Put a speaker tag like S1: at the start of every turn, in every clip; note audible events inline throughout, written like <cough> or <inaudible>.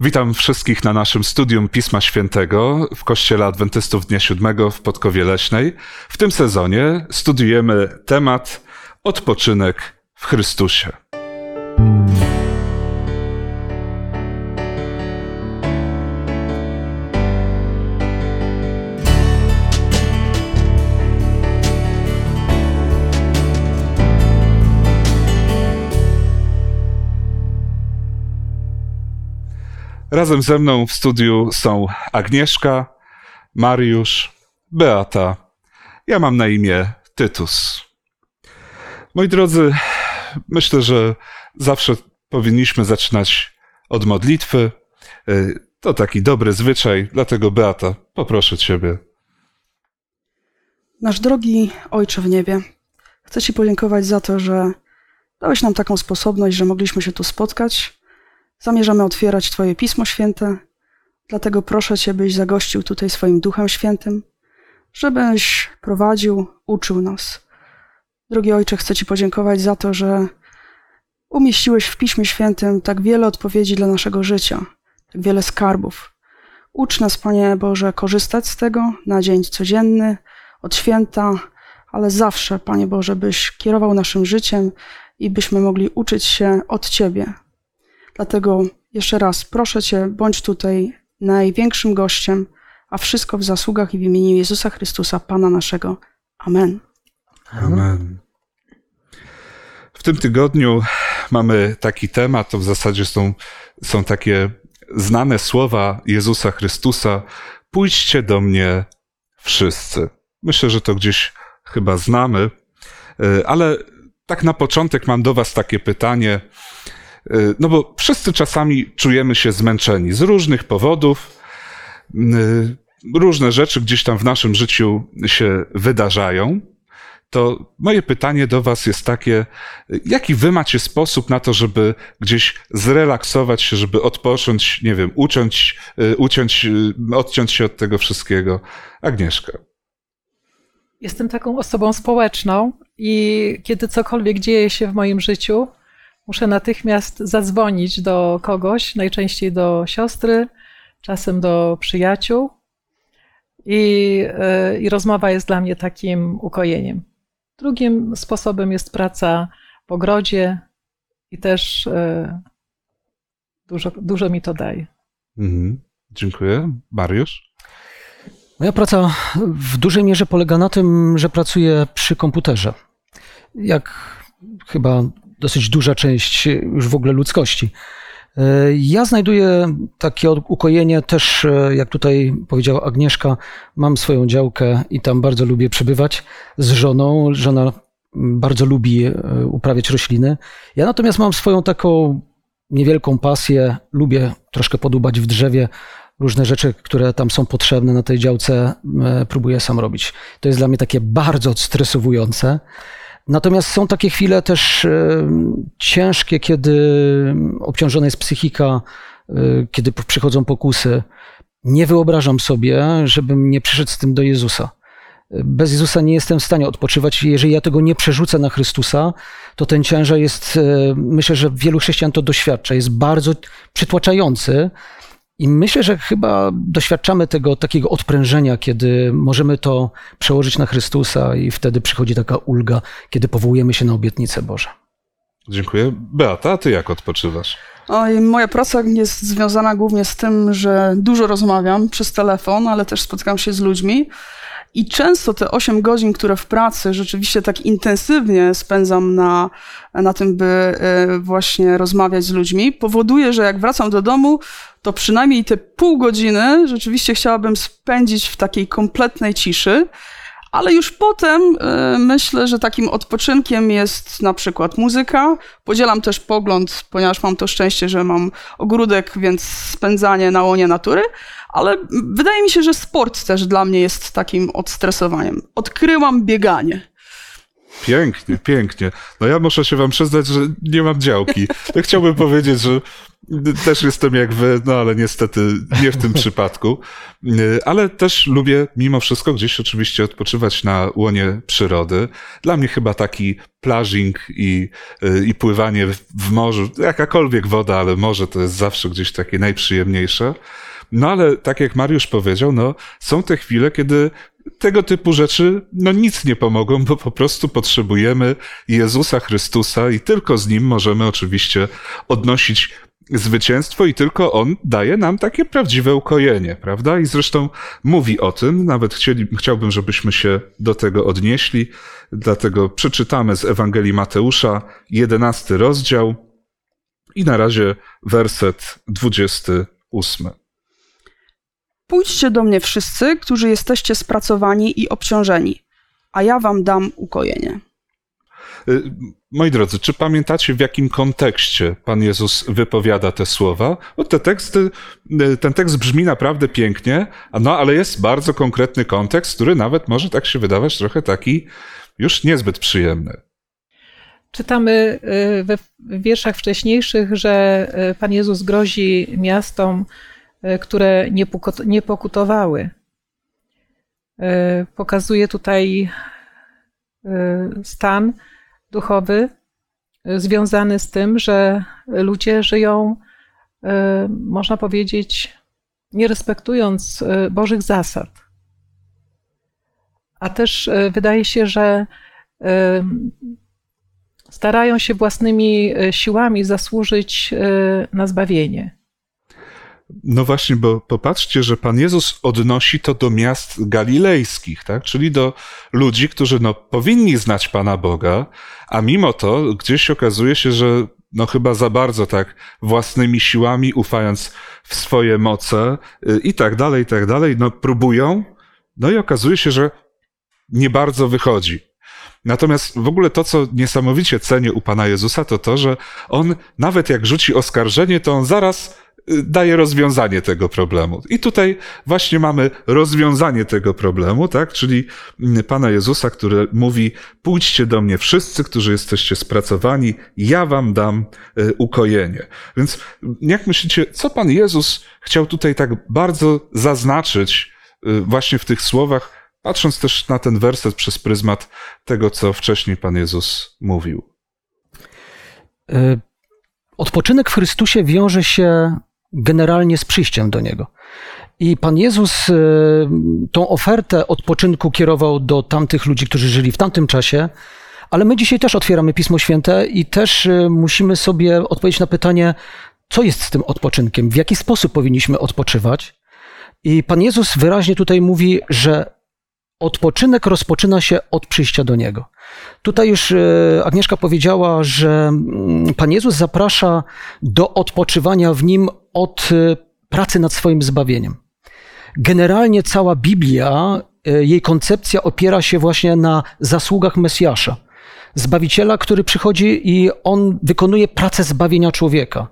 S1: Witam wszystkich na naszym studium Pisma Świętego w Kościele Adwentystów Dnia Siódmego w Podkowie Leśnej. W tym sezonie studiujemy temat odpoczynek w Chrystusie. Razem ze mną w studiu są Agnieszka, Mariusz, Beata. Ja mam na imię Tytus. Moi drodzy, myślę, że zawsze powinniśmy zaczynać od modlitwy. Y, to taki dobry zwyczaj, dlatego Beata, poproszę Ciebie.
S2: Nasz drogi Ojcze w niebie, chcę Ci podziękować za to, że dałeś nam taką sposobność, że mogliśmy się tu spotkać Zamierzamy otwierać Twoje Pismo Święte, dlatego proszę Cię, byś zagościł tutaj swoim Duchem Świętym, żebyś prowadził, uczył nas. Drogi Ojcze, chcę Ci podziękować za to, że umieściłeś w Piśmie Świętym tak wiele odpowiedzi dla naszego życia, tak wiele skarbów. Ucz nas, Panie Boże, korzystać z tego na dzień codzienny, od święta, ale zawsze, Panie Boże, byś kierował naszym życiem i byśmy mogli uczyć się od Ciebie, Dlatego jeszcze raz proszę Cię, bądź tutaj największym gościem, a wszystko w zasługach i w imieniu Jezusa Chrystusa, Pana naszego. Amen.
S1: Amen. W tym tygodniu mamy taki temat, to w zasadzie są, są takie znane słowa Jezusa Chrystusa: Pójdźcie do mnie wszyscy. Myślę, że to gdzieś chyba znamy, e, ale tak na początek mam do Was takie pytanie. Y, no bo wszyscy czasami czujemy się zmęczeni z różnych powodów. Y, różne rzeczy gdzieś tam w naszym życiu się wydarzają. To moje pytanie do Was jest takie: jaki Wy macie sposób na to, żeby gdzieś zrelaksować się, żeby odpocząć, nie wiem, uciąć, y, uciąć, odciąć się od tego wszystkiego? Agnieszka.
S3: Jestem taką osobą społeczną i kiedy cokolwiek dzieje się w moim życiu, muszę natychmiast zadzwonić do kogoś, najczęściej do siostry, czasem do przyjaciół. I, e, I rozmowa jest dla mnie takim ukojeniem. Drugim sposobem jest praca w ogrodzie i też e, dużo, dużo mi to daje.
S1: Mhm. Dziękuję. Mariusz?
S4: Moja praca w dużej mierze polega na tym, że pracuję przy komputerze. Jak chyba dosyć duża część już w ogóle ludzkości. E, ja znajduję takie ukojenie też, e, jak tutaj powiedziała Agnieszka, mam swoją działkę i tam bardzo lubię przebywać z żoną. Żona bardzo lubi e, uprawiać rośliny. Ja natomiast mam swoją taką niewielką pasję, lubię troszkę podubać w drzewie. Różne rzeczy, które tam są potrzebne na tej działce, próbuję sam robić. To jest dla mnie takie bardzo stresowujące. Natomiast są takie chwile też e, ciężkie, kiedy obciążona jest psychika, e, kiedy przychodzą pokusy. Nie wyobrażam sobie, żebym nie przyszedł z tym do Jezusa. Bez Jezusa nie jestem w stanie odpoczywać. Jeżeli ja tego nie przerzucę na Chrystusa, to ten ciężar jest, e, myślę, że wielu chrześcijan to doświadcza, jest bardzo przytłaczający. I myślę, że chyba doświadczamy tego takiego odprężenia, kiedy możemy to przełożyć na Chrystusa, i wtedy przychodzi taka ulga, kiedy powołujemy się na obietnicę Boże.
S1: Dziękuję. Beata, a ty jak odpoczywasz?
S2: Oj, moja praca jest związana głównie z tym, że dużo rozmawiam przez telefon, ale też spotykam się z ludźmi. I często te 8 godzin, które w pracy rzeczywiście tak intensywnie spędzam na, na tym, by e, właśnie rozmawiać z ludźmi, powoduje, że jak wracam do domu, to przynajmniej te pół godziny rzeczywiście chciałabym spędzić w takiej kompletnej ciszy. Ale już potem y, myślę, że takim odpoczynkiem jest na przykład muzyka. Podzielam też pogląd, ponieważ mam to szczęście, że mam ogródek, więc spędzanie na łonie natury. Ale wydaje mi się, że sport też dla mnie jest takim odstresowaniem. Odkryłam bieganie.
S1: Pięknie, pięknie. No ja muszę się wam przyznać, że nie mam działki. Ja chciałbym powiedzieć, że Też jestem jak wy, no ale niestety nie w tym <laughs> przypadku. Ale też lubię mimo wszystko gdzieś oczywiście odpoczywać na łonie przyrody. Dla mnie chyba taki plażing i, i pływanie w morzu, jakakolwiek woda, ale morze to jest zawsze gdzieś takie najprzyjemniejsze. No ale tak jak Mariusz powiedział, no są te chwile, kiedy tego typu rzeczy no nic nie pomogą, bo po prostu potrzebujemy Jezusa Chrystusa i tylko z Nim możemy oczywiście odnosić zwycięstwo i tylko On daje nam takie prawdziwe ukojenie, prawda? I zresztą mówi o tym, nawet chcieli, chciałbym, żebyśmy się do tego odnieśli, dlatego przeczytamy z Ewangelii Mateusza, jedenasty rozdział i na razie werset dwudziesty ósmy.
S2: Pójdźcie do mnie wszyscy, którzy jesteście spracowani i obciążeni, a ja wam dam ukojenie.
S1: Y, moi drodzy, czy pamiętacie, w jakim kontekście Pan Jezus wypowiada te słowa? Bo te teksty, y, ten tekst brzmi naprawdę pięknie, no ale jest bardzo konkretny kontekst, który nawet może tak się wydawać trochę taki już niezbyt przyjemny.
S3: Czytamy y, we wierszach wcześniejszych, że Pan Jezus grozi miastom, E, które nie pokutowały. E, pokazuje tutaj e, stan duchowy związany z tym, że ludzie żyją, można powiedzieć, nie respektując Bożych zasad. A też wydaje się, że starają się własnymi siłami zasłużyć na zbawienie.
S1: No właśnie, bo popatrzcie, że Pan Jezus odnosi to do miast galilejskich, tak? czyli do ludzi, którzy no, powinni znać Pana Boga, a mimo to gdzieś okazuje się, że no chyba za bardzo tak własnymi siłami, ufając w swoje moce y, i tak dalej, i tak dalej, no próbują, no i okazuje się, że nie bardzo wychodzi. Natomiast w ogóle to, co niesamowicie cenię u Pana Jezusa, to to, że On nawet jak rzuci oskarżenie, to On zaraz daje rozwiązanie tego problemu. I tutaj właśnie mamy rozwiązanie tego problemu, tak? Czyli Pana Jezusa, który mówi: Pójdźcie do mnie wszyscy, którzy jesteście spracowani, ja wam dam e, ukojenie. Więc jak myślicie, co Pan Jezus chciał tutaj tak bardzo zaznaczyć e, właśnie w tych słowach, patrząc też na ten werset przez pryzmat tego, co wcześniej Pan Jezus mówił?
S4: E, odpoczynek w Chrystusie wiąże się generalnie z przyjściem do Niego. I Pan Jezus e, tą ofertę odpoczynku kierował do tamtych ludzi, którzy żyli w tamtym czasie, ale my dzisiaj też otwieramy Pismo Święte i też e, musimy sobie odpowiedzieć na pytanie, co jest z tym odpoczynkiem, w jaki sposób powinniśmy odpoczywać. I Pan Jezus wyraźnie tutaj mówi, że odpoczynek rozpoczyna się od przyjścia do Niego. Tutaj już e, Agnieszka powiedziała, że mm, Pan Jezus zaprasza do odpoczywania w Nim od e, pracy nad swoim zbawieniem. Generalnie cała Biblia, e, jej koncepcja opiera się właśnie na zasługach Mesjasza. Zbawiciela, który przychodzi i on wykonuje pracę zbawienia człowieka.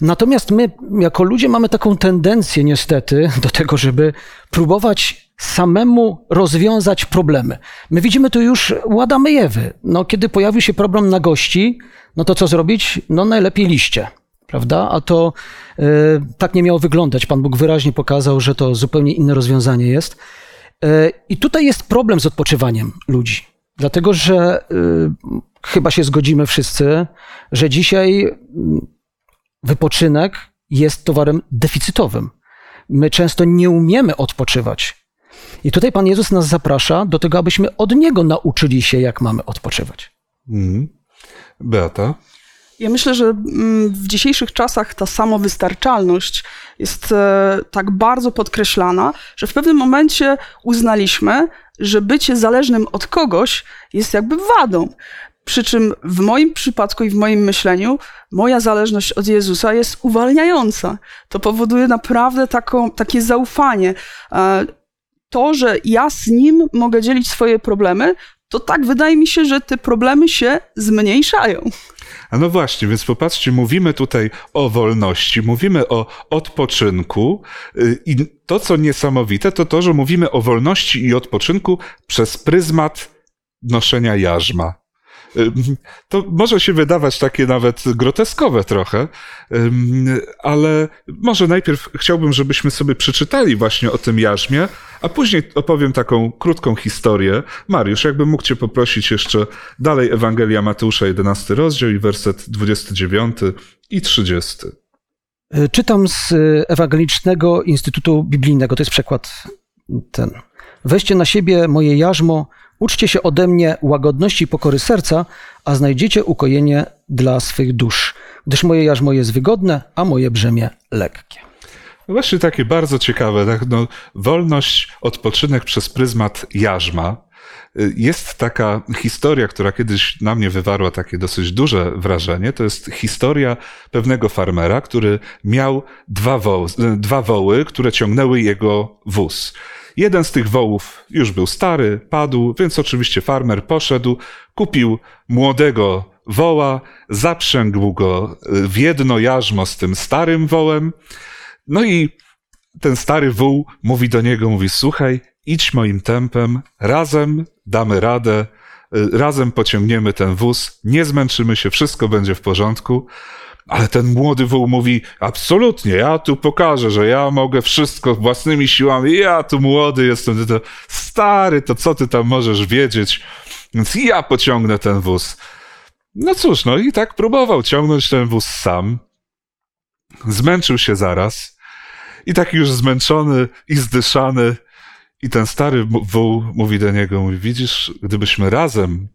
S4: Natomiast my, jako ludzie, mamy taką tendencję, niestety, <laughs> do tego, żeby próbować samemu rozwiązać problemy. My widzimy tu już u Adama i Ewy. No, kiedy pojawił się problem na gości, no to co zrobić? No najlepiej liście, prawda? A to y, tak nie miało wyglądać. Pan Bóg wyraźnie pokazał, że to zupełnie inne rozwiązanie jest. Y, I tutaj jest problem z odpoczywaniem ludzi. Dlatego, że y, chyba się zgodzimy wszyscy, że dzisiaj wypoczynek jest towarem deficytowym. My często nie umiemy odpoczywać. I tutaj Pan Jezus nas zaprasza do tego, abyśmy od Niego nauczyli się, jak mamy odpoczywać.
S1: Mm. Beata?
S2: Ja myślę, że mm, w dzisiejszych czasach ta samowystarczalność jest e, tak bardzo podkreślana, że w pewnym momencie uznaliśmy, że bycie zależnym od kogoś jest jakby wadą. Przy czym w moim przypadku i w moim myśleniu moja zależność od Jezusa jest uwalniająca. To powoduje naprawdę taką, takie zaufanie. E, to, że ja z Nim mogę dzielić swoje problemy, to tak wydaje mi się, że te problemy się zmniejszają.
S1: A no właśnie, więc popatrzcie, mówimy tutaj o wolności, mówimy o odpoczynku y, i to, co niesamowite, to to, że mówimy o wolności i odpoczynku przez pryzmat noszenia jarzma. To może się wydawać takie nawet groteskowe trochę, ale może najpierw chciałbym, żebyśmy sobie przeczytali właśnie o tym jarzmie, a później opowiem taką krótką historię. Mariusz, jakbym mógł Cię poprosić jeszcze dalej Ewangelia Mateusza, 11 rozdział i werset 29 i 30.
S4: E, czytam z Ewangelicznego Instytutu Biblijnego, to jest przekład ten. Weźcie na siebie moje jarzmo, uczcie się ode mnie łagodności i pokory serca, a znajdziecie ukojenie dla swych dusz, gdyż moje jarzmo jest wygodne, a moje brzemię lekkie.
S1: No właśnie takie bardzo ciekawe. Tak? No, wolność, odpoczynek przez pryzmat jarzma. Jest taka historia, która kiedyś na mnie wywarła takie dosyć duże wrażenie. To jest historia pewnego farmera, który miał dwa, woły, dwa woły, które ciągnęły jego wóz. Jeden z tych wołów już był stary, padł, więc oczywiście farmer poszedł, kupił młodego woła, zaprzęgł go w jedno jarzmo z tym starym wołem. No i ten stary wół mówi do niego, mówi, słuchaj, idź moim tempem, razem damy radę, razem pociągniemy ten wóz, nie zmęczymy się, wszystko będzie w porządku. Ale ten młody wół mówi, absolutnie, ja tu pokażę, że ja mogę wszystko własnymi siłami, ja tu młody jestem, to stary, to co ty tam możesz wiedzieć? Więc ja pociągnę ten wóz. No cóż, no i tak próbował ciągnąć ten wóz sam. Zmęczył się zaraz. I taki już zmęczony i zdyszany. I ten stary wół mówi do niego, mówi, widzisz, gdybyśmy razem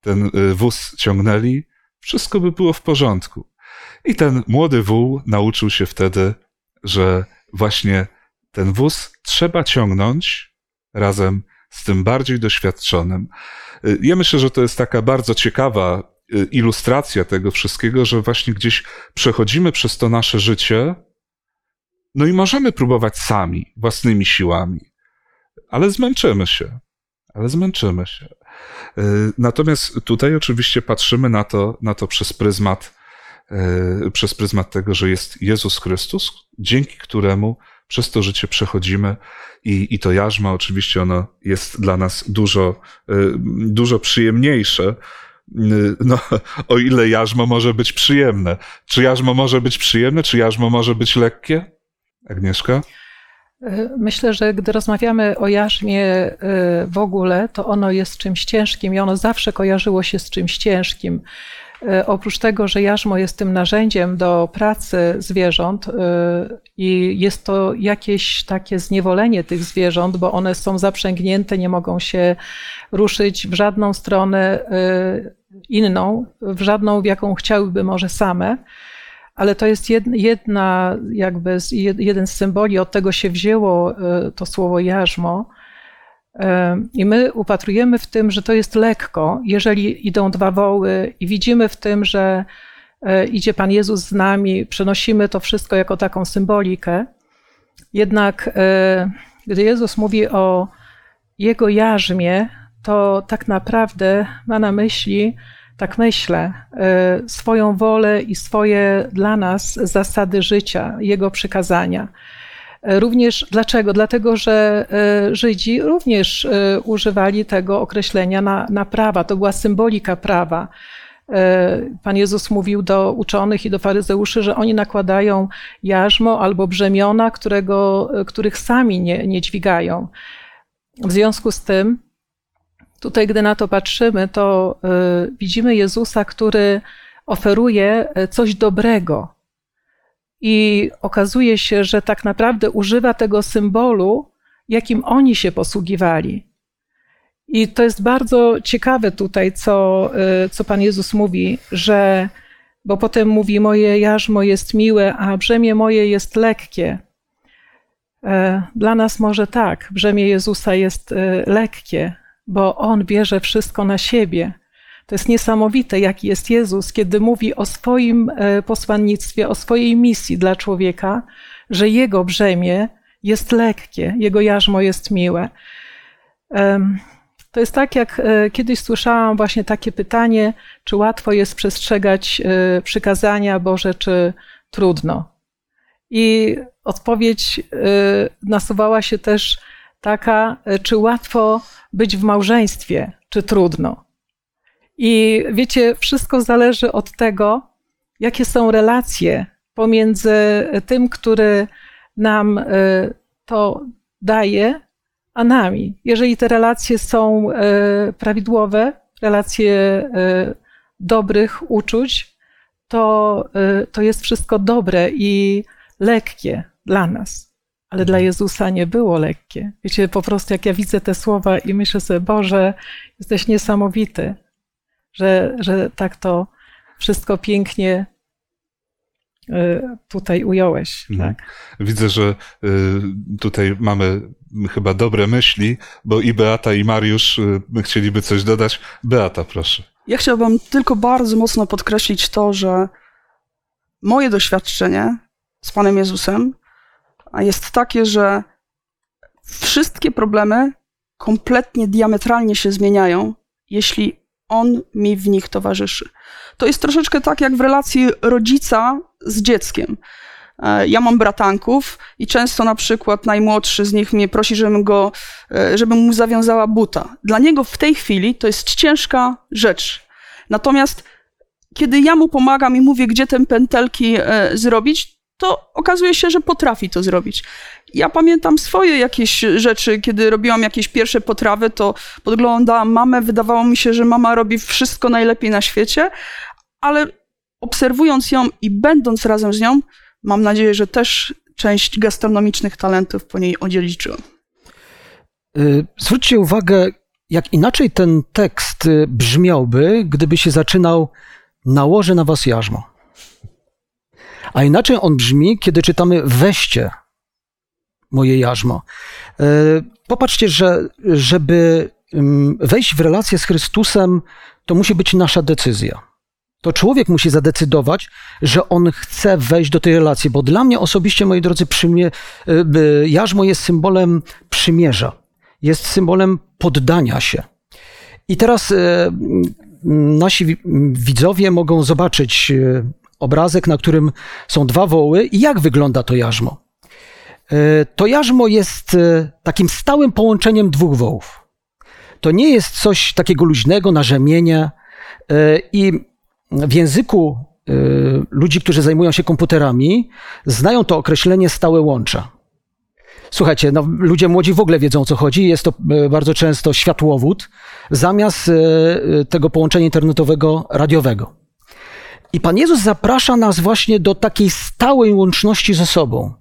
S1: ten y, wóz ciągnęli, wszystko by było w porządku. I ten młody wół nauczył się wtedy, że właśnie ten wóz trzeba ciągnąć razem z tym bardziej doświadczonym. Ja myślę, że to jest taka bardzo ciekawa y, ilustracja tego wszystkiego, że właśnie gdzieś przechodzimy przez to nasze życie, no i możemy próbować sami, własnymi siłami, ale zmęczymy się. Ale zmęczymy się. Y, natomiast tutaj oczywiście patrzymy na to, na to przez pryzmat przez pryzmat tego, że jest Jezus Chrystus, dzięki któremu przez to życie przechodzimy i, i to jarzmo oczywiście ono jest dla nas dużo, e, dużo przyjemniejsze. E, no, o ile jarzmo może być przyjemne. Czy jarzmo może być przyjemne, czy jarzmo może być lekkie? Agnieszka?
S3: Myślę, że gdy rozmawiamy o jarzmie w ogóle, to ono jest czymś ciężkim i ono zawsze kojarzyło się z czymś ciężkim. E, oprócz tego, że jarzmo jest tym narzędziem do pracy zwierząt e, i jest to jakieś takie zniewolenie tych zwierząt, bo one są zaprzęgnięte, nie mogą się ruszyć w żadną stronę e, inną, w żadną, w jaką chciałyby może same. Ale to jest jedna, jakby jeden z symboli, od tego się wzięło to słowo jarzmo i my upatrujemy w tym, że to jest lekko, jeżeli idą dwa woły i widzimy w tym, że e, idzie Pan Jezus z nami, przenosimy to wszystko jako taką symbolikę. Jednak e, gdy Jezus mówi o Jego jarzmie, to tak naprawdę ma na myśli, tak myślę, e, swoją wolę i swoje dla nas zasady życia, Jego przykazania. Również dlaczego? Dlatego, że e, Żydzi również e, używali tego określenia na, na prawa. To była symbolika prawa. E, Pan Jezus mówił do uczonych i do faryzeuszy, że oni nakładają jarzmo albo brzemiona, którego, których sami nie, nie dźwigają. W związku z tym, tutaj, gdy na to patrzymy, to widzimy Jezusa, który oferuje coś dobrego, i okazuje się, że tak naprawdę używa tego symbolu, jakim oni się posługiwali. I to jest bardzo ciekawe tutaj, co, y, co Pan Jezus mówi, że, bo potem mówi: Moje jarzmo jest miłe, a brzemię moje jest lekkie. E, dla nas może tak, brzemię Jezusa jest y, lekkie, bo On bierze wszystko na siebie. To jest niesamowite, jaki jest Jezus, kiedy mówi o swoim e, posłannictwie, o swojej misji dla człowieka, że jego brzemię jest lekkie, jego jarzmo jest miłe. To jest tak, jak e, kiedyś słyszałam właśnie takie pytanie, czy łatwo jest przestrzegać e, przykazania Boże, czy trudno. I odpowiedź nasuwała się też taka, czy łatwo być w małżeństwie, czy trudno. I wiecie, wszystko zależy od tego, jakie są relacje pomiędzy tym, który nam y, to daje, a nami. Jeżeli te relacje są y, prawidłowe, relacje y, dobrych uczuć, to, to jest wszystko dobre i lekkie dla nas. Ale dla Jezusa nie było lekkie. Wiecie, po prostu jak ja widzę te słowa i myślę sobie, Boże, jesteś niesamowity, że, że tak to wszystko pięknie y, tutaj ująłeś.
S1: Mhm.
S3: Tak?
S1: Widzę, że y, tutaj mamy chyba dobre myśli, bo i Beata, i Mariusz y, chcieliby coś dodać. Beata, proszę.
S2: Ja chciałbym tylko bardzo mocno podkreślić to, że moje doświadczenie z Panem Jezusem jest takie, że wszystkie problemy kompletnie diametralnie się zmieniają, jeśli on mi w nich towarzyszy. To jest troszeczkę tak jak w relacji rodzica z dzieckiem. E, ja mam bratanków i często na przykład najmłodszy z nich mnie prosi, żebym go, e, żebym mu zawiązała buta. Dla niego w tej chwili to jest ciężka rzecz. Natomiast kiedy ja mu pomagam i mówię, gdzie te pętelki e, zrobić, to okazuje się, że potrafi to zrobić. Ja pamiętam swoje jakieś rzeczy, kiedy robiłam jakieś pierwsze potrawy, to podglądałam mamę, wydawało mi się, że mama robi wszystko najlepiej na świecie, ale obserwując ją i będąc razem z nią, mam nadzieję, że też część gastronomicznych talentów po niej odziedziczyłem.
S4: Y, zwróćcie uwagę, jak inaczej ten tekst y, brzmiałby, gdyby się zaczynał nałożę na was jarzmo. A inaczej on brzmi, kiedy czytamy weźcie moje jarzmo. E, popatrzcie, że żeby wejść w relację z Chrystusem, to musi być nasza decyzja. To człowiek musi zadecydować, że on chce wejść do tej relacji, bo dla mnie osobiście, moi drodzy, przymie, e, jarzmo jest symbolem przymierza, jest symbolem poddania się. I teraz e, nasi widzowie mogą zobaczyć obrazek, na którym są dwa woły i jak wygląda to jarzmo. E, to jarzmo jest e, takim stałym połączeniem dwóch wołów. To nie jest coś takiego luźnego na rzemienie e, i w języku ludzi, którzy zajmują się komputerami, znają to określenie stałe łącza. Słuchajcie, no, ludzie młodzi w ogóle wiedzą o co chodzi. Jest to bardzo często światłowód zamiast tego połączenia internetowego radiowego. I Pan Jezus zaprasza nas właśnie do takiej stałej łączności ze sobą.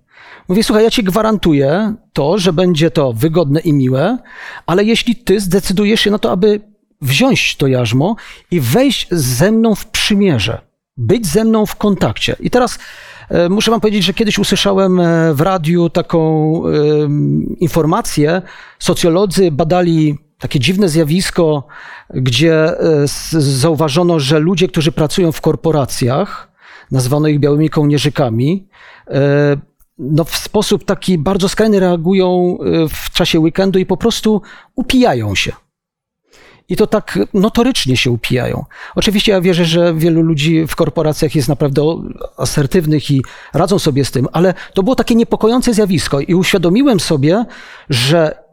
S4: Mówi, słuchaj, ja ci gwarantuję to, że będzie to wygodne i miłe, ale jeśli ty zdecydujesz się na to, aby wziąć to jarzmo i wejść ze mną w przymierze, być ze mną w kontakcie. I teraz e, muszę wam powiedzieć, że kiedyś usłyszałem e, w radiu taką e, informację. Socjolodzy badali takie dziwne zjawisko, gdzie e, zauważono, że ludzie, którzy pracują w korporacjach, nazwano ich białymi kołnierzykami, e, no w sposób taki bardzo skrajny reagują e, w czasie weekendu i po prostu upijają się. I to tak notorycznie się upijają. Oczywiście ja wierzę, że wielu ludzi w korporacjach jest naprawdę asertywnych i radzą sobie z tym, ale to było takie niepokojące zjawisko i uświadomiłem sobie, że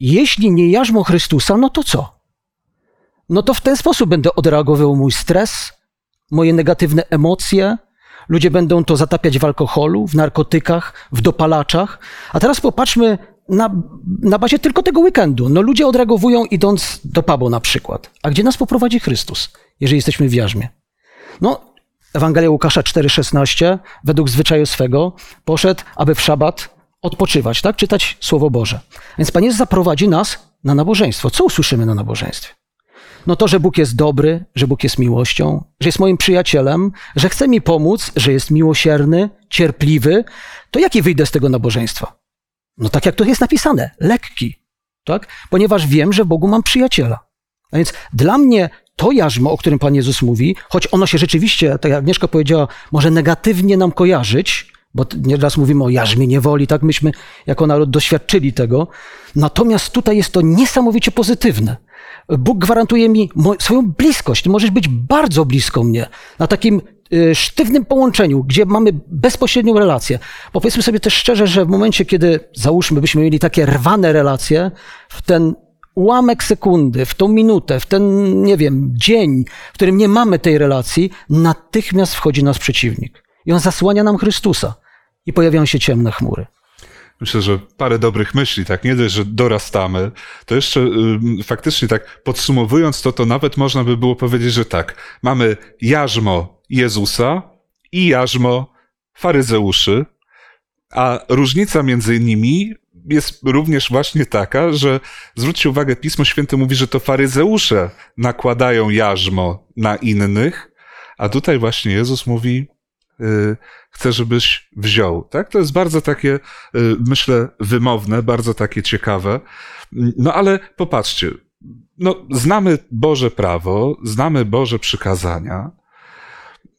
S4: jeśli nie jarzmo Chrystusa, no to co? No to w ten sposób będę odreagował mój stres, moje negatywne emocje. Ludzie będą to zatapiać w alkoholu, w narkotykach, w dopalaczach. A teraz popatrzmy na, na bazie tylko tego weekendu. No ludzie odreagowują idąc do pubu na przykład. A gdzie nas poprowadzi Chrystus, jeżeli jesteśmy w jarzmie? No, Ewangelia Łukasza 4,16 według zwyczaju swego poszedł, aby w szabat odpoczywać, tak? Czytać Słowo Boże. Więc Pan Jezus zaprowadzi nas na nabożeństwo. Co usłyszymy na nabożeństwie? No to, że Bóg jest dobry, że Bóg jest miłością, że jest moim przyjacielem, że chce mi pomóc, że jest miłosierny, cierpliwy, to jaki wyjdę z tego nabożeństwa? No tak jak to jest napisane, lekki, tak? Ponieważ wiem, że Bogu mam przyjaciela. A więc dla mnie to jarzmo, o którym Pan Jezus mówi, choć ono się rzeczywiście, tak jak Agnieszka powiedziała, może negatywnie nam kojarzyć, bo nieraz mówimy o jarzmie niewoli, tak myśmy jako naród doświadczyli tego. Natomiast tutaj jest to niesamowicie pozytywne. Bóg gwarantuje mi swoją bliskość. Ty możesz być bardzo blisko mnie, na takim y, sztywnym połączeniu, gdzie mamy bezpośrednią relację. Powiedzmy sobie też szczerze, że w momencie, kiedy załóżmy, byśmy mieli takie rwane relacje, w ten ułamek sekundy, w tą minutę, w ten, nie wiem, dzień, w którym nie mamy tej relacji, natychmiast wchodzi nasz przeciwnik. I on zasłania nam Chrystusa. I pojawiają się ciemne chmury.
S1: Myślę, że parę dobrych myśli, tak? Nie dość, że dorastamy, to jeszcze faktycznie tak podsumowując to, to nawet można by było powiedzieć, że tak, mamy jarzmo Jezusa i jarzmo faryzeuszy, a różnica między nimi jest również właśnie taka, że zwróćcie uwagę, Pismo Święte mówi, że to faryzeusze nakładają jarzmo na innych, a tutaj właśnie Jezus mówi, chcę, żebyś wziął. Tak? To jest bardzo takie, y, myślę, wymowne, bardzo takie ciekawe. No ale popatrzcie, no, znamy Boże prawo, znamy Boże przykazania.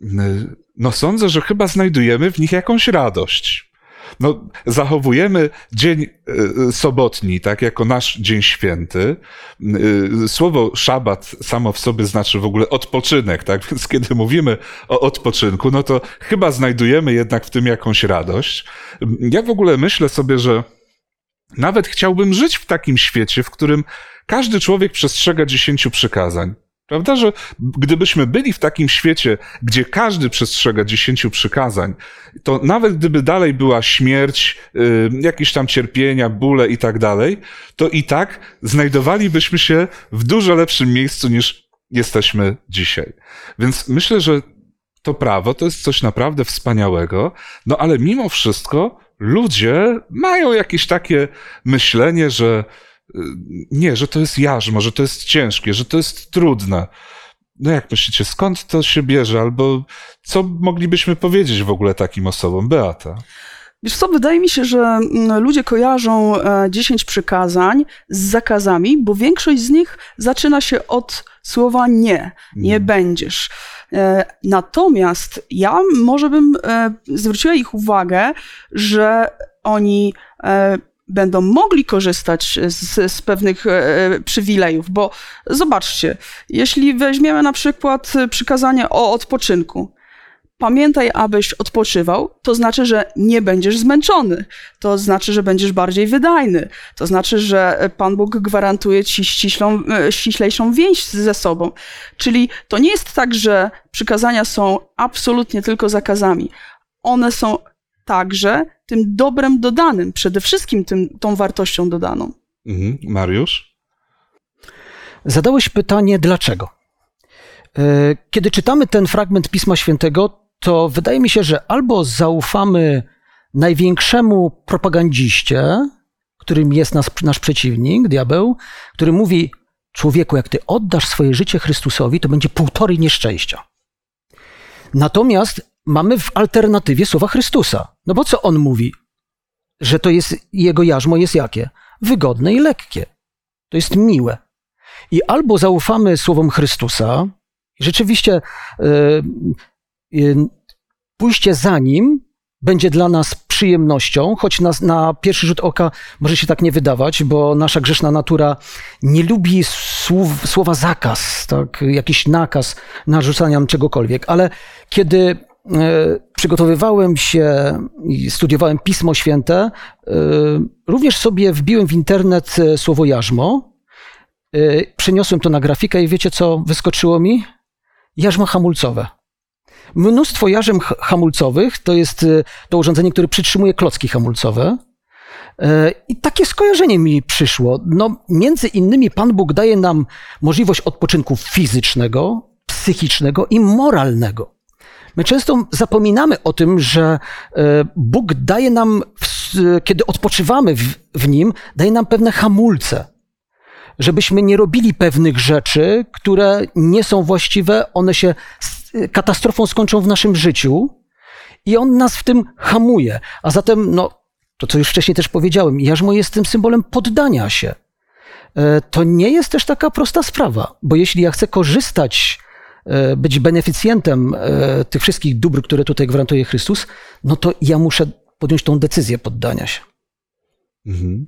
S1: Y, no sądzę, że chyba znajdujemy w nich jakąś radość no, zachowujemy dzień e, sobotni, tak, jako nasz dzień święty. E, słowo szabat samo w sobie znaczy w ogóle odpoczynek, tak, więc kiedy mówimy o odpoczynku, no to chyba znajdujemy jednak w tym jakąś radość. Ja w ogóle myślę sobie, że nawet chciałbym żyć w takim świecie, w którym każdy człowiek przestrzega dziesięciu przykazań. Prawda, że gdybyśmy byli w takim świecie, gdzie każdy przestrzega dziesięciu przykazań, to nawet gdyby dalej była śmierć, y, jakieś tam cierpienia, bóle i tak dalej, to i tak znajdowalibyśmy się w dużo lepszym miejscu niż jesteśmy dzisiaj. Więc myślę, że to prawo to jest coś naprawdę wspaniałego, no ale mimo wszystko ludzie mają jakieś takie myślenie, że nie, że to jest jarzmo, że to jest ciężkie, że to jest trudne. No jak myślicie, skąd to się bierze? Albo co moglibyśmy powiedzieć w ogóle takim osobom? Beata.
S2: Wiesz co, wydaje mi się, że mm, ludzie kojarzą 10 e, przykazań z zakazami, bo większość z nich zaczyna się od słowa nie, nie hmm. będziesz. E, natomiast ja może bym e, zwróciła ich uwagę, że oni będą mogli korzystać z, z pewnych e, przywilejów, bo zobaczcie, jeśli weźmiemy na przykład przykazanie o odpoczynku, pamiętaj, abyś odpoczywał, to znaczy, że nie będziesz zmęczony. To znaczy, że będziesz bardziej wydajny. To znaczy, że Pan Bóg gwarantuje ci ściślą, e, ściślejszą więź ze sobą. Czyli to nie jest tak, że przykazania są absolutnie tylko zakazami. One są także tym dobrem dodanym, przede wszystkim tym, tą wartością dodaną.
S1: Mhm. Mariusz?
S4: Zadałeś pytanie, dlaczego? E, kiedy czytamy ten fragment Pisma Świętego, to wydaje mi się, że albo zaufamy największemu propagandziście, którym jest nas, nasz przeciwnik, diabeł, który mówi: Człowieku, jak ty oddasz swoje życie Chrystusowi, to będzie półtorej nieszczęścia. Natomiast mamy w alternatywie słowa Chrystusa. No bo co on mówi? Że to jest, jego jarzmo jest jakie? Wygodne i lekkie. To jest miłe. I albo zaufamy słowom Chrystusa, rzeczywiście yy, yy, pójście za nim będzie dla nas przyjemnością, choć na, na, pierwszy rzut oka może się tak nie wydawać, bo nasza grzeszna natura nie lubi słów, słowa zakaz, tak, jakiś nakaz narzucania czegokolwiek, ale kiedy przygotowywałem się i studiowałem Pismo Święte, e, również sobie wbiłem w internet e, słowo jarzmo, przeniosłem to na grafikę i wiecie co wyskoczyło mi? Jarzmo hamulcowe. Mnóstwo jarzem hamulcowych to jest to urządzenie, które przytrzymuje klocki hamulcowe. I takie skojarzenie mi przyszło. No, między innymi Pan Bóg daje nam możliwość odpoczynku fizycznego, psychicznego i moralnego. My często zapominamy o tym, że e, Bóg daje nam, kiedy odpoczywamy w, Nim, daje nam pewne hamulce, żebyśmy nie robili pewnych rzeczy, które nie są właściwe, one się katastrofą skończą w naszym życiu i On nas w tym hamuje. A zatem, no, to co już wcześniej też powiedziałem, jarzmo jest tym symbolem poddania się. E, to nie jest też taka prosta sprawa, bo jeśli ja chcę korzystać być beneficjentem e, tych wszystkich dóbr, które tutaj gwarantuje Chrystus, no to ja muszę podjąć tą decyzję poddania się.
S1: Mhm.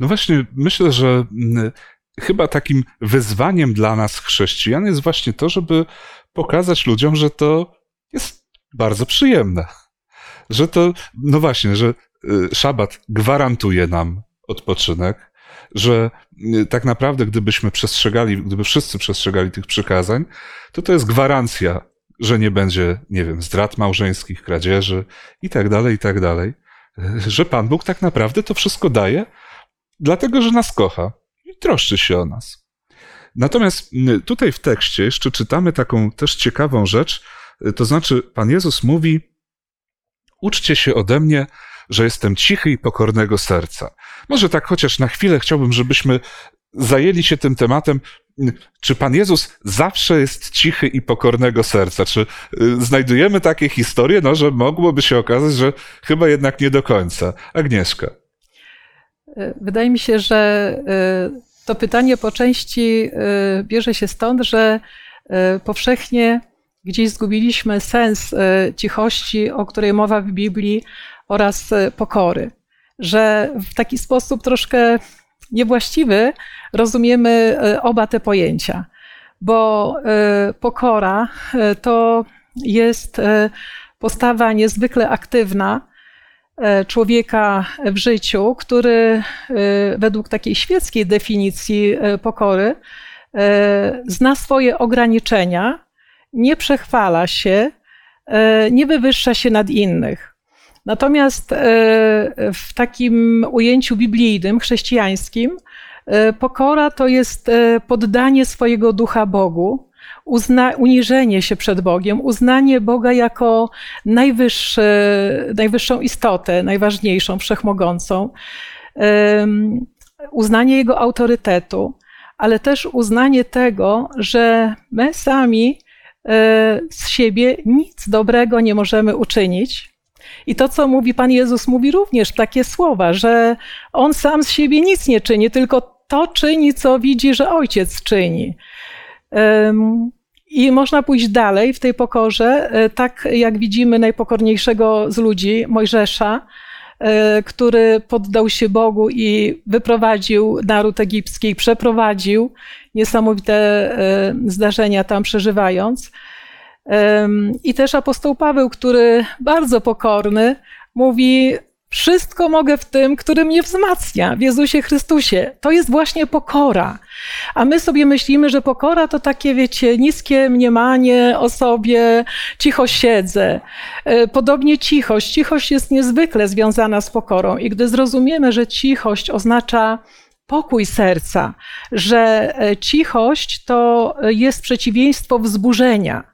S1: No właśnie, myślę, że chyba takim wyzwaniem dla nas, chrześcijan, jest właśnie to, żeby pokazać ludziom, że to jest bardzo przyjemne. Że to, no właśnie, że y, szabat gwarantuje nam odpoczynek, że y, tak naprawdę gdybyśmy przestrzegali, gdyby wszyscy przestrzegali tych przykazań, to to jest gwarancja, że nie będzie, nie wiem, zdrad małżeńskich, kradzieży i tak dalej, i tak dalej. Y, że Pan Bóg tak naprawdę to wszystko daje, dlatego że nas kocha i troszczy się o nas. Natomiast y, tutaj w tekście jeszcze czytamy taką też ciekawą rzecz, to znaczy Pan Jezus mówi, uczcie się ode mnie, że jestem cichy i pokornego serca. Może tak chociaż na chwilę chciałbym, żebyśmy zajęli się tym tematem, czy Pan Jezus zawsze jest cichy i pokornego serca? Czy y, znajdujemy takie historie, no, że mogłoby się okazać, że chyba jednak nie do końca? Agnieszka.
S3: Wydaje mi się, że y, to pytanie po części y, bierze się stąd, że powszechnie gdzieś zgubiliśmy sens cichości, o której mowa w Biblii, oraz pokory. Że w taki sposób troszkę niewłaściwy rozumiemy e, oba te pojęcia, bo e, pokora e, to jest postawa niezwykle aktywna człowieka w życiu, który według takiej świeckiej definicji pokory zna swoje ograniczenia, nie przechwala się, nie wywyższa się nad innych. Natomiast e, w takim ujęciu biblijnym, chrześcijańskim, e, pokora to jest e, poddanie swojego ducha Bogu, uzna, uniżenie się przed Bogiem, uznanie Boga jako najwyższą istotę, najważniejszą, wszechmogącą, uznanie Jego autorytetu, ale też uznanie tego, że my sami z siebie nic dobrego nie możemy uczynić, i to, co mówi Pan Jezus, mówi również takie słowa, że On sam z siebie nic nie czyni, tylko to czyni, co widzi, że Ojciec czyni. I można pójść dalej w tej pokorze, e, tak jak widzimy najpokorniejszego z ludzi, Mojżesza, e, który poddał się Bogu i wyprowadził naród egipski, przeprowadził niesamowite e, zdarzenia tam przeżywając. I też apostoł Paweł, który bardzo pokorny, mówi: Wszystko mogę w tym, który mnie wzmacnia, w Jezusie Chrystusie. To jest właśnie pokora. A my sobie myślimy, że pokora to takie, wiecie, niskie mniemanie o sobie, cicho siedzę. E, podobnie cichość. Cichość jest niezwykle związana z pokorą. I gdy zrozumiemy, że cichość oznacza pokój serca, że e, cichość to jest przeciwieństwo wzburzenia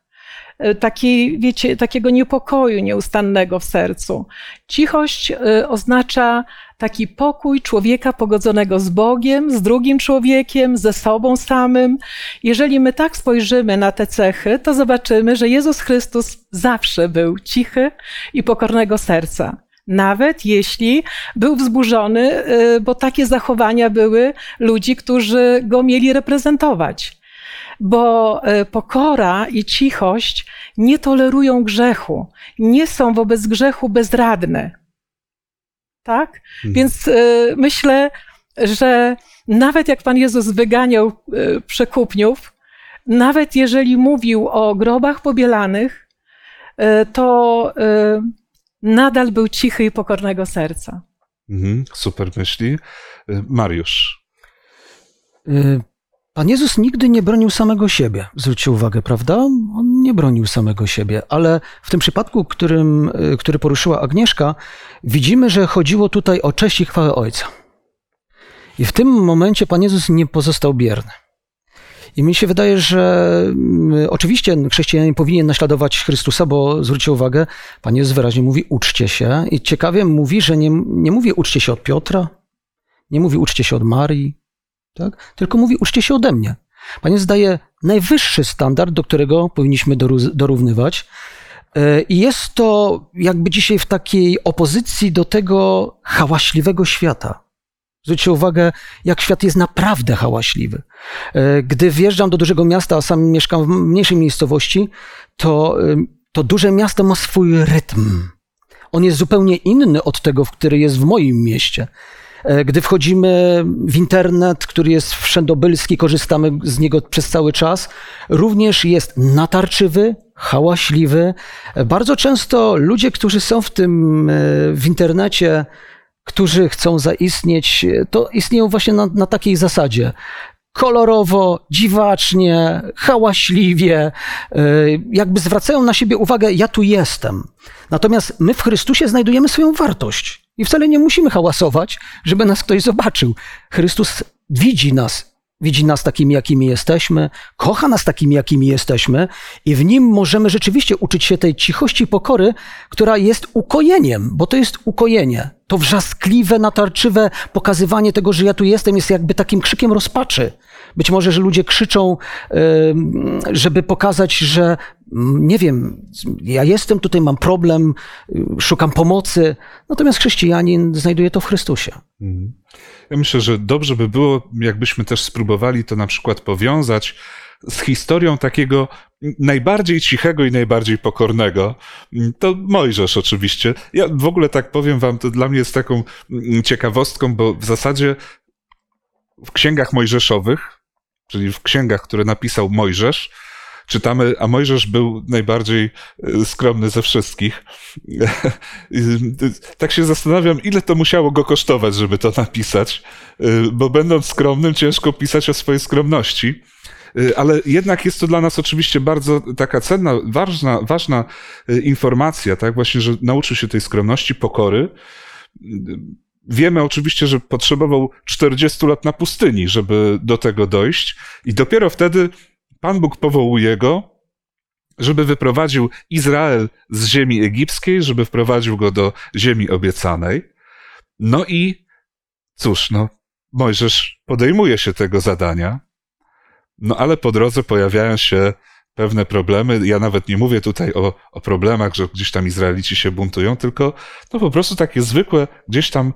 S3: E, takiej, wiecie, takiego niepokoju nieustannego w sercu. Cichość e, oznacza taki pokój człowieka pogodzonego z Bogiem, z drugim człowiekiem, ze sobą samym. Jeżeli my tak spojrzymy na te cechy, to zobaczymy, że Jezus Chrystus zawsze był cichy i pokornego serca. Nawet jeśli był wzburzony, e, bo takie zachowania były ludzi, którzy go mieli reprezentować bo e, pokora i cichość nie tolerują grzechu, nie są wobec grzechu bezradne. Tak? Hmm. Więc e, myślę, że nawet jak Pan Jezus wyganiał e, przekupniów, nawet jeżeli mówił o grobach pobielanych, to nadal był cichy i pokornego serca.
S1: Mhm, super myśli. Mariusz.
S4: Pan Jezus nigdy nie bronił samego siebie. Zwróćcie uwagę, prawda? On nie bronił samego siebie, ale w tym przypadku, którym, y, który poruszyła Agnieszka, widzimy, że chodziło tutaj o cześć i chwałę Ojca. I w tym momencie Pan Jezus nie pozostał bierny. I mi się wydaje, że mm, oczywiście chrześcijanin powinien naśladować Chrystusa, bo zwróćcie uwagę, Pan Jezus wyraźnie mówi uczcie się. I ciekawie mówi, że nie, nie mówi uczcie się od Piotra, nie mówi uczcie się od Marii, tak? tylko mówi: uczcie się ode mnie. Pan Jezus daje najwyższy standard, do którego powinniśmy dorównywać. E, I jest to jakby dzisiaj w takiej opozycji do tego hałaśliwego świata. Zwróćcie uwagę, jak świat jest naprawdę hałaśliwy. E, gdy wjeżdżam do dużego miasta, a sam mieszkam w mniejszej miejscowości, to, e, to duże miasto ma swój rytm. On jest zupełnie inny od tego, który jest w moim mieście. E, gdy wchodzimy w internet, który jest wszędobylski, korzystamy z niego przez cały czas, również jest natarczywy, hałaśliwy. E, bardzo często ludzie, którzy są w tym e, w internecie, którzy chcą zaistnieć, to istnieją właśnie na, na takiej zasadzie kolorowo, dziwacznie, hałaśliwie, jakby zwracają na siebie uwagę, ja tu jestem. Natomiast my w Chrystusie znajdujemy swoją wartość i wcale nie musimy hałasować, żeby nas ktoś zobaczył. Chrystus widzi nas, widzi nas takimi, jakimi jesteśmy, kocha nas takimi, jakimi jesteśmy i w nim możemy rzeczywiście uczyć się tej cichości pokory, która jest ukojeniem, bo to jest ukojenie. To wrzaskliwe, natarczywe pokazywanie tego, że ja tu jestem, jest jakby takim krzykiem rozpaczy. Być może, że ludzie krzyczą, żeby pokazać, że mm, nie wiem, ja jestem tutaj, mam problem, y, szukam pomocy. Natomiast chrześcijanin znajduje to w Chrystusie. Mhm.
S1: Ja myślę, że dobrze by było, jakbyśmy też spróbowali to na przykład powiązać z historią takiego najbardziej cichego i najbardziej pokornego. To Mojżesz oczywiście. Ja w ogóle tak powiem wam, to dla mnie jest taką mm, ciekawostką, bo w zasadzie w księgach mojżeszowych, czyli w księgach, które napisał Mojżesz, czytamy, a Mojżesz był najbardziej e, skromny ze wszystkich. <laughs> tak się zastanawiam, ile to musiało go kosztować, żeby to napisać, e, bo będąc skromnym, ciężko pisać o swojej skromności. E, ale jednak jest to dla nas oczywiście bardzo taka cenna, ważna, ważna informacja, tak? Właśnie, że nauczył się tej skromności, pokory. Wiemy oczywiście, że potrzebował 40 lat na pustyni, żeby do tego dojść, i dopiero wtedy Pan Bóg powołuje go, żeby wyprowadził Izrael z ziemi egipskiej, żeby wprowadził go do ziemi obiecanej. No i cóż, no, Mojżesz podejmuje się tego zadania, no ale po drodze pojawiają się pewne problemy. Ja nawet nie mówię tutaj o, o problemach, że gdzieś tam Izraelici się buntują, tylko no po prostu takie zwykłe gdzieś tam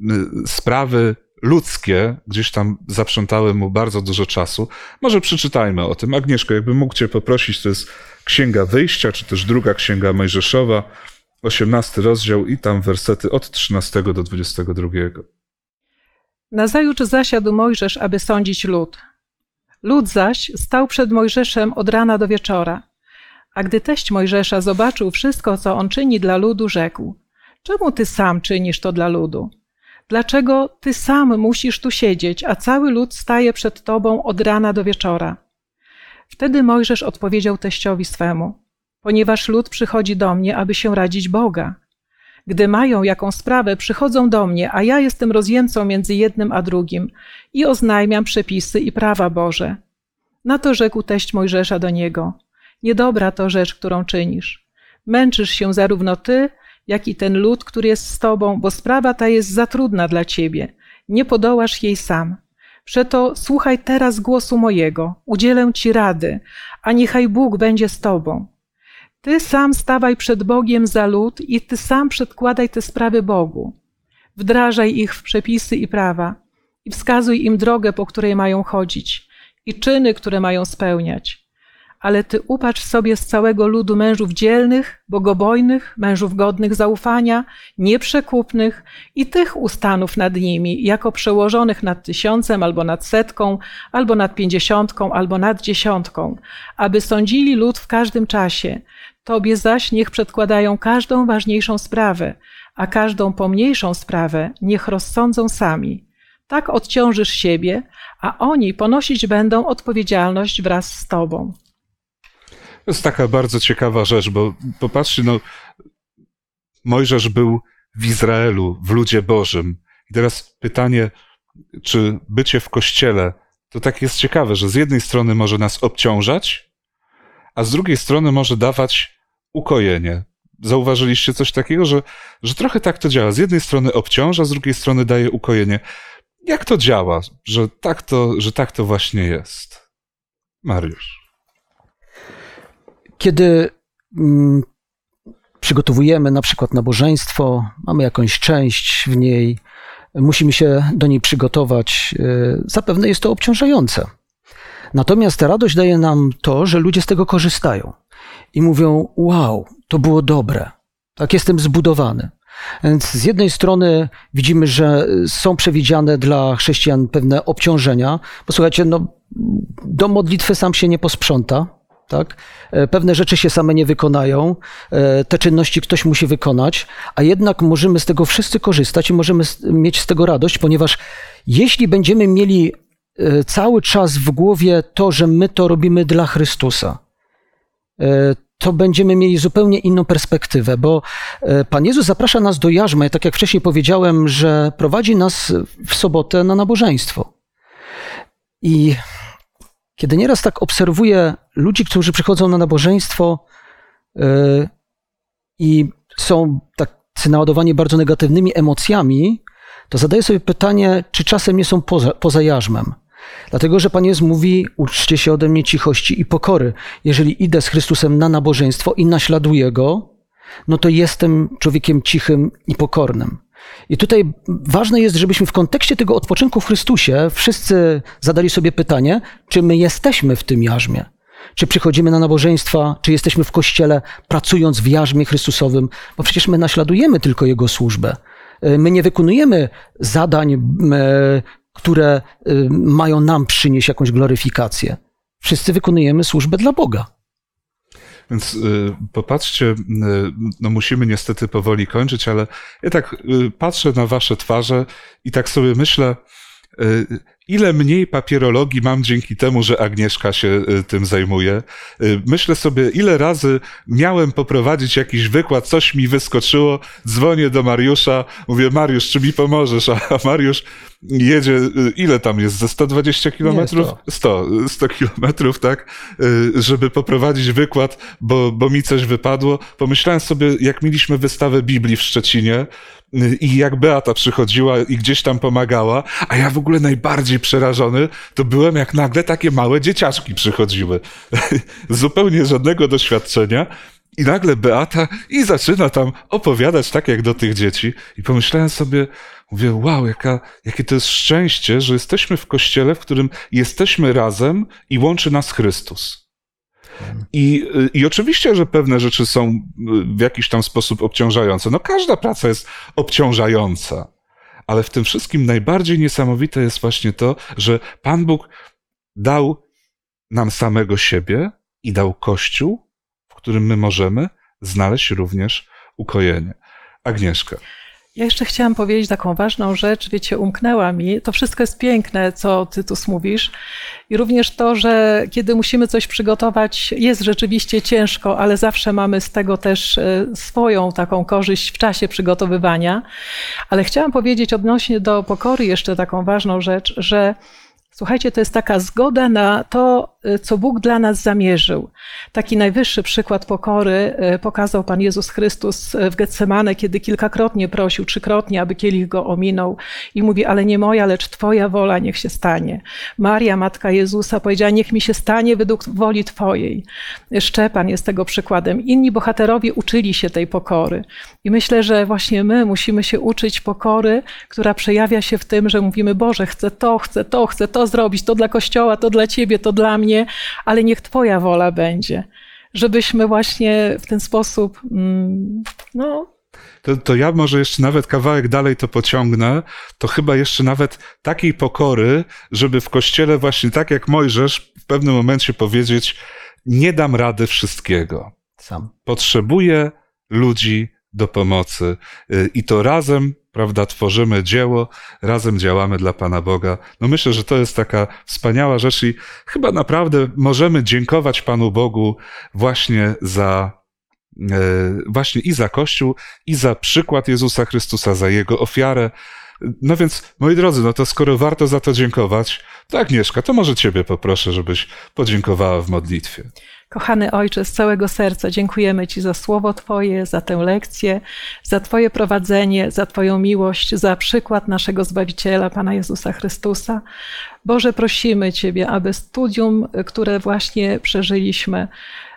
S1: y, sprawy ludzkie gdzieś tam zaprzątały mu bardzo dużo czasu. Może przeczytajmy o tym. Agnieszko, jakbym mógł cię poprosić, to jest Księga Wyjścia, czy też druga Księga Mojżeszowa, 18 rozdział i tam wersety od 13 do 22.
S3: Nazajutrz zasiadł Mojżesz, aby sądzić lud. Lud zaś stał przed Mojżeszem od rana do wieczora. A gdy teść Mojżesza zobaczył wszystko, co on czyni dla ludu, rzekł: Czemu ty sam czynisz to dla ludu? Dlaczego ty sam musisz tu siedzieć, a cały lud staje przed tobą od rana do wieczora? Wtedy Mojżesz odpowiedział teściowi swemu: Ponieważ lud przychodzi do mnie, aby się radzić Boga. Gdy mają jaką sprawę, przychodzą do mnie, a ja jestem rozjemcą między jednym a drugim i oznajmiam przepisy i prawa Boże. Na to rzekł teść Mojżesza do niego: Niedobra to rzecz, którą czynisz. Męczysz się zarówno ty, jak i ten lud, który jest z tobą, bo sprawa ta jest za trudna dla ciebie. Nie podołasz jej sam. Przeto słuchaj teraz głosu mojego, udzielę ci rady, a niechaj Bóg będzie z tobą. Ty sam stawaj przed Bogiem za lud i ty sam przedkładaj te sprawy Bogu. Wdrażaj ich w przepisy i prawa i wskazuj im drogę, po której mają chodzić i czyny, które mają spełniać ale ty upatrz sobie z całego ludu mężów dzielnych, bogobojnych, mężów godnych zaufania, nieprzekupnych i tych ustanów nad nimi, jako przełożonych nad tysiącem, albo nad setką, albo nad pięćdziesiątką, albo nad dziesiątką, aby sądzili lud w każdym czasie. Tobie zaś niech przedkładają każdą ważniejszą sprawę, a każdą pomniejszą sprawę niech rozsądzą sami. Tak odciążysz siebie, a oni ponosić będą odpowiedzialność wraz z Tobą.
S1: To jest taka bardzo ciekawa rzecz, bo popatrzcie, no, Mojżesz był w Izraelu, w ludzie Bożym. I teraz pytanie, czy bycie w kościele to tak jest ciekawe, że z jednej strony może nas obciążać, a z drugiej strony może dawać ukojenie. Zauważyliście coś takiego, że, że trochę tak to działa. Z jednej strony obciąża, z drugiej strony daje ukojenie. Jak to działa, że tak to, że tak to właśnie jest? Mariusz.
S4: Kiedy mm, przygotowujemy na przykład nabożeństwo, mamy jakąś część w niej, musimy się do niej przygotować, e, zapewne jest to obciążające. Natomiast radość daje nam to, że ludzie z tego korzystają i mówią: Wow, to było dobre, tak jestem zbudowany. Więc z jednej strony widzimy, że są przewidziane dla chrześcijan pewne obciążenia, bo słuchajcie, no, do modlitwy sam się nie posprząta, Tak? E, pewne rzeczy się same nie wykonają, e, te czynności ktoś musi wykonać, a jednak możemy z tego wszyscy korzystać i możemy mieć z tego radość, ponieważ jeśli będziemy mieli e, cały czas w głowie to, że my to robimy dla Chrystusa, to będziemy mieli zupełnie inną perspektywę, bo Pan Jezus zaprasza nas do jarzma, tak jak wcześniej powiedziałem, że prowadzi nas w sobotę na nabożeństwo. I kiedy nieraz tak obserwuję ludzi, którzy przychodzą na nabożeństwo yy, i są tacy naładowani bardzo negatywnymi emocjami, to zadaję sobie pytanie, czy czasem nie są poza, poza jarzmem. Dlatego, że Pan Jezus mówi, uczcie się ode mnie cichości i pokory. Jeżeli idę z Chrystusem na nabożeństwo i naśladuję Go, no to jestem człowiekiem cichym i pokornym. I tutaj ważne jest, żebyśmy w kontekście tego odpoczynku w Chrystusie wszyscy zadali sobie pytanie, czy my jesteśmy w tym jarzmie. Czy przychodzimy na nabożeństwa, czy jesteśmy w kościele, pracując w jarzmie Chrystusowym, bo przecież my naśladujemy tylko Jego służbę. E, my nie wykonujemy zadań, które e, mają nam przynieść jakąś gloryfikację. Wszyscy wykonujemy służbę dla Boga.
S1: Więc y, popatrzcie, y, no musimy niestety powoli kończyć, ale ja tak y, patrzę na wasze twarze i tak sobie myślę, ile mniej papierologii mam dzięki temu, że Agnieszka się tym zajmuje. Myślę sobie, ile razy miałem poprowadzić jakiś wykład, coś mi wyskoczyło, dzwonię do Mariusza, mówię, Mariusz, czy mi pomożesz? <laughs> A Mariusz jedzie, y, ile tam jest, ze 120 kilometrów? 100. 100, 100 kilometrów, tak? Y, żeby poprowadzić wykład, bo, bo mi coś wypadło. Pomyślałem sobie, jak mieliśmy wystawę Biblii w Szczecinie, y, i jak Beata przychodziła i gdzieś tam pomagała, a ja w ogóle najbardziej przerażony to byłem, jak nagle takie małe dzieciaczki przychodziły. <laughs> Zupełnie żadnego doświadczenia. I nagle Beata i zaczyna tam opowiadać tak jak do tych dzieci. I pomyślałem sobie, Mówię, wow, jaka, jakie to jest szczęście, że jesteśmy w kościele, w którym jesteśmy razem i łączy nas Chrystus. I, I oczywiście, że pewne rzeczy są w jakiś tam sposób obciążające. No każda praca jest obciążająca. Ale w tym wszystkim najbardziej niesamowite jest właśnie to, że Pan Bóg dał nam samego siebie i dał Kościół, w którym my możemy znaleźć również ukojenie. Agnieszka.
S3: Ja jeszcze chciałam powiedzieć taką ważną rzecz, wiecie, umknęła mi. To wszystko jest piękne, co ty tu mówisz. I również to, że kiedy musimy coś przygotować, jest rzeczywiście ciężko, ale zawsze mamy z tego też e, swoją taką korzyść w czasie przygotowywania. Ale chciałam powiedzieć odnośnie do pokory jeszcze taką ważną rzecz, że Słuchajcie, to jest taka zgoda na to, y, co Bóg dla nas zamierzył. Taki najwyższy przykład pokory y, pokazał Pan Jezus Chrystus y, w Getsemane, kiedy kilkakrotnie prosił, trzykrotnie, aby kielich go ominął i mówi, ale nie moja, lecz Twoja wola niech się stanie. Maria, matka Jezusa, powiedziała, niech mi się stanie według woli Twojej. Szczepan jest tego przykładem. Inni bohaterowie uczyli się tej pokory. I myślę, że właśnie my musimy się uczyć pokory, która przejawia się w tym, że mówimy, Boże, chcę to, chcę to, chcę to zrobić, to dla Kościoła, to dla Ciebie, to dla mnie, ale niech Twoja wola będzie. Żebyśmy właśnie w ten sposób, mm, no,
S1: to, to ja może jeszcze nawet kawałek dalej to pociągnę, to chyba jeszcze nawet takiej pokory, żeby w kościele właśnie tak jak Mojżesz w pewnym momencie powiedzieć, nie dam rady wszystkiego. Sam. Potrzebuję ludzi do pomocy y, i to razem prawda, tworzymy dzieło, razem działamy dla Pana Boga. No myślę, że to jest taka wspaniała rzecz i chyba naprawdę możemy dziękować Panu Bogu właśnie za e, właśnie i za Kościół, i za przykład Jezusa Chrystusa, za Jego ofiarę. No więc, moi drodzy, no to skoro warto za to dziękować, to Agnieszka, to może Ciebie poproszę, żebyś podziękowała w modlitwie.
S3: Kochany Ojcze, z całego serca dziękujemy Ci za słowo Twoje, za tę lekcję, za Twoje prowadzenie, za Twoją miłość, za przykład naszego Zbawiciela, Pana Jezusa Chrystusa. Boże, prosimy Ciebie, aby studium, które właśnie przeżyliśmy,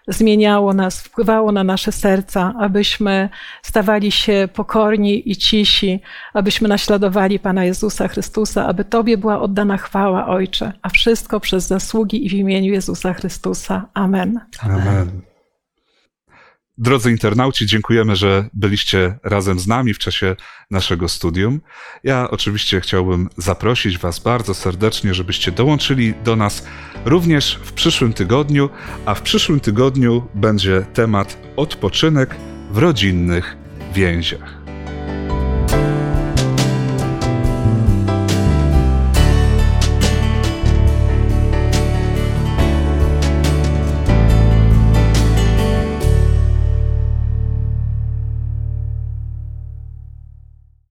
S3: zmieniało nas, wpływało na nasze serca, abyśmy stawali się pokorni i cisi, abyśmy naśladowali Pana Jezusa Chrystusa, aby Tobie była oddana chwała, Ojcze, a wszystko przez zasługi i w imieniu Jezusa Chrystusa. Amen.
S1: Amen. Drodzy internauci, dziękujemy, że byliście razem z nami w czasie naszego studium. Ja oczywiście chciałbym zaprosić Was bardzo serdecznie, żebyście dołączyli do nas również w przyszłym tygodniu, a w przyszłym tygodniu będzie temat odpoczynek w rodzinnych więziach.